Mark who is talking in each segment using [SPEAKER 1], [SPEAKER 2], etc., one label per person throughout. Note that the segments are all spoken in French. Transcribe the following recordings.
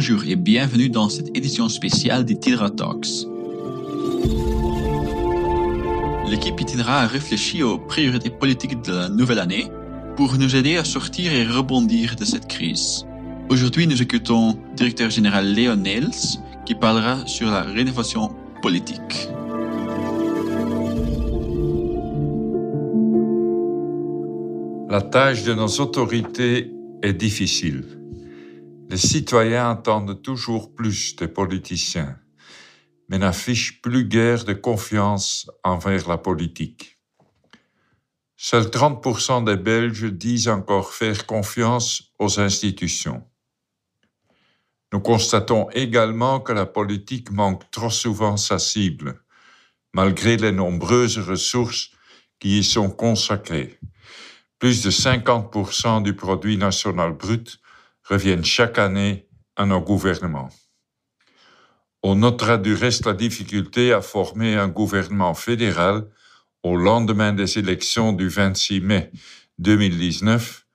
[SPEAKER 1] Bonjour et bienvenue dans cette édition spéciale d'Itinera Talks. L'équipe Itinera a réfléchi aux priorités politiques de la nouvelle année pour nous aider à sortir et rebondir de cette crise. Aujourd'hui, nous écoutons le directeur général Léon Nels qui parlera sur la rénovation politique.
[SPEAKER 2] La tâche de nos autorités est difficile. Les citoyens attendent toujours plus des politiciens, mais n'affichent plus guère de confiance envers la politique. Seuls 30% des Belges disent encore faire confiance aux institutions. Nous constatons également que la politique manque trop souvent sa cible, malgré les nombreuses ressources qui y sont consacrées. Plus de 50% du produit national brut reviennent chaque année à nos gouvernements. On notera du reste la difficulté à former un gouvernement fédéral au lendemain des élections du 26 mai 2019,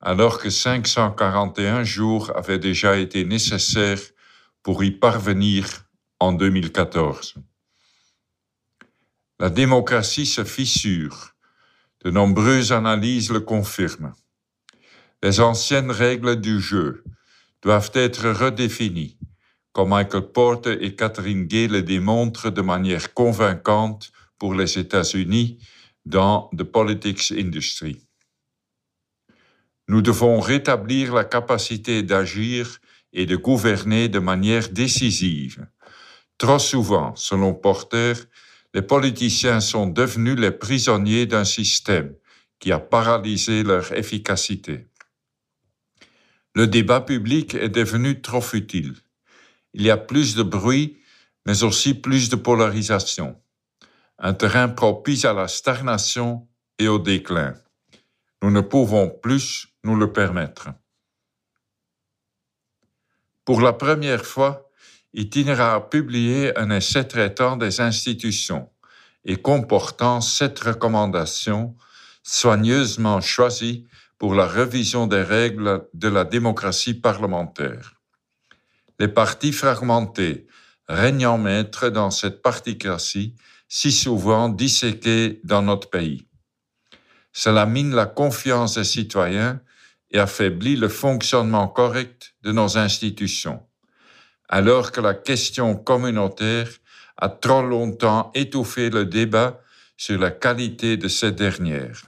[SPEAKER 2] alors que 541 jours avaient déjà été nécessaires pour y parvenir en 2014. La démocratie se fissure de nombreuses analyses le confirment. Les anciennes règles du jeu doivent être redéfinies, comme Michael Porter et Catherine Gay le démontrent de manière convaincante pour les États-Unis dans The Politics Industry. Nous devons rétablir la capacité d'agir et de gouverner de manière décisive. Trop souvent, selon Porter, les politiciens sont devenus les prisonniers d'un système qui a paralysé leur efficacité. Le débat public est devenu trop futile. Il y a plus de bruit, mais aussi plus de polarisation. Un terrain propice à la stagnation et au déclin. Nous ne pouvons plus nous le permettre. Pour la première fois, Itinera a publié un essai traitant des institutions et comportant sept recommandations soigneusement choisies pour la révision des règles de la démocratie parlementaire. Les partis fragmentés régnant maître dans cette particratie si souvent disséquée dans notre pays. Cela mine la confiance des citoyens et affaiblit le fonctionnement correct de nos institutions alors que la question communautaire a trop longtemps étouffé le débat sur la qualité de ces dernières.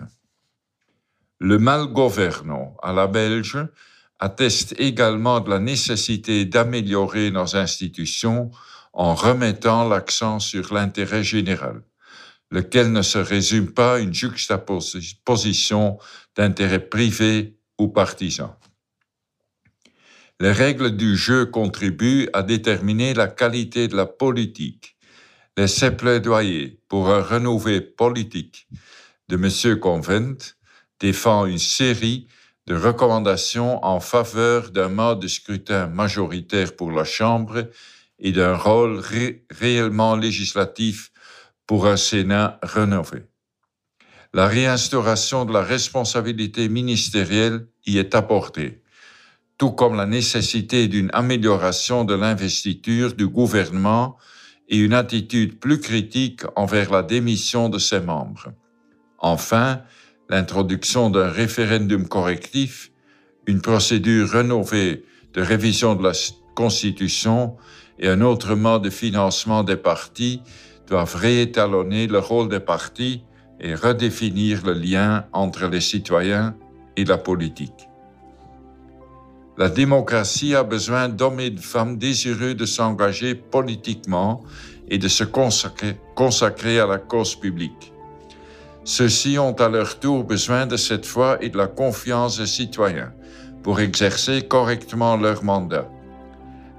[SPEAKER 2] Le mal gouvernant à la Belge atteste également de la nécessité d'améliorer nos institutions en remettant l'accent sur l'intérêt général, lequel ne se résume pas à une juxtaposition d'intérêts privés ou partisans. Les règles du jeu contribuent à déterminer la qualité de la politique. Les plaidoyer pour un renouveau politique de M. Convent défend une série de recommandations en faveur d'un mode de scrutin majoritaire pour la Chambre et d'un rôle réellement législatif pour un Sénat rénové. La réinstauration de la responsabilité ministérielle y est apportée tout comme la nécessité d'une amélioration de l'investiture du gouvernement et une attitude plus critique envers la démission de ses membres. Enfin, l'introduction d'un référendum correctif, une procédure rénovée de révision de la Constitution et un autre mode de financement des partis doivent réétalonner le rôle des partis et redéfinir le lien entre les citoyens et la politique. La démocratie a besoin d'hommes et de femmes désireux de s'engager politiquement et de se consacrer, à la cause publique. Ceux-ci ont à leur tour besoin de cette foi et de la confiance des citoyens pour exercer correctement leur mandat.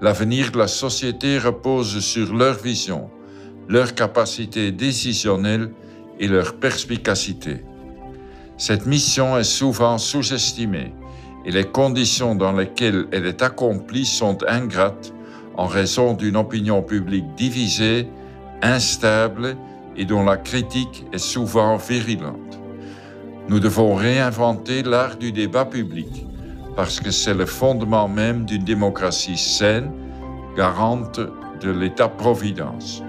[SPEAKER 2] L'avenir de la société repose sur leur vision, leur capacité décisionnelle et leur perspicacité. Cette mission est souvent sous-estimée et les conditions dans lesquelles elle est accomplie sont ingrates en raison d'une opinion publique divisée, instable et dont la critique est souvent virulente. Nous devons réinventer l'art du débat public parce que c'est le fondement même d'une démocratie saine, garante de l'État-providence.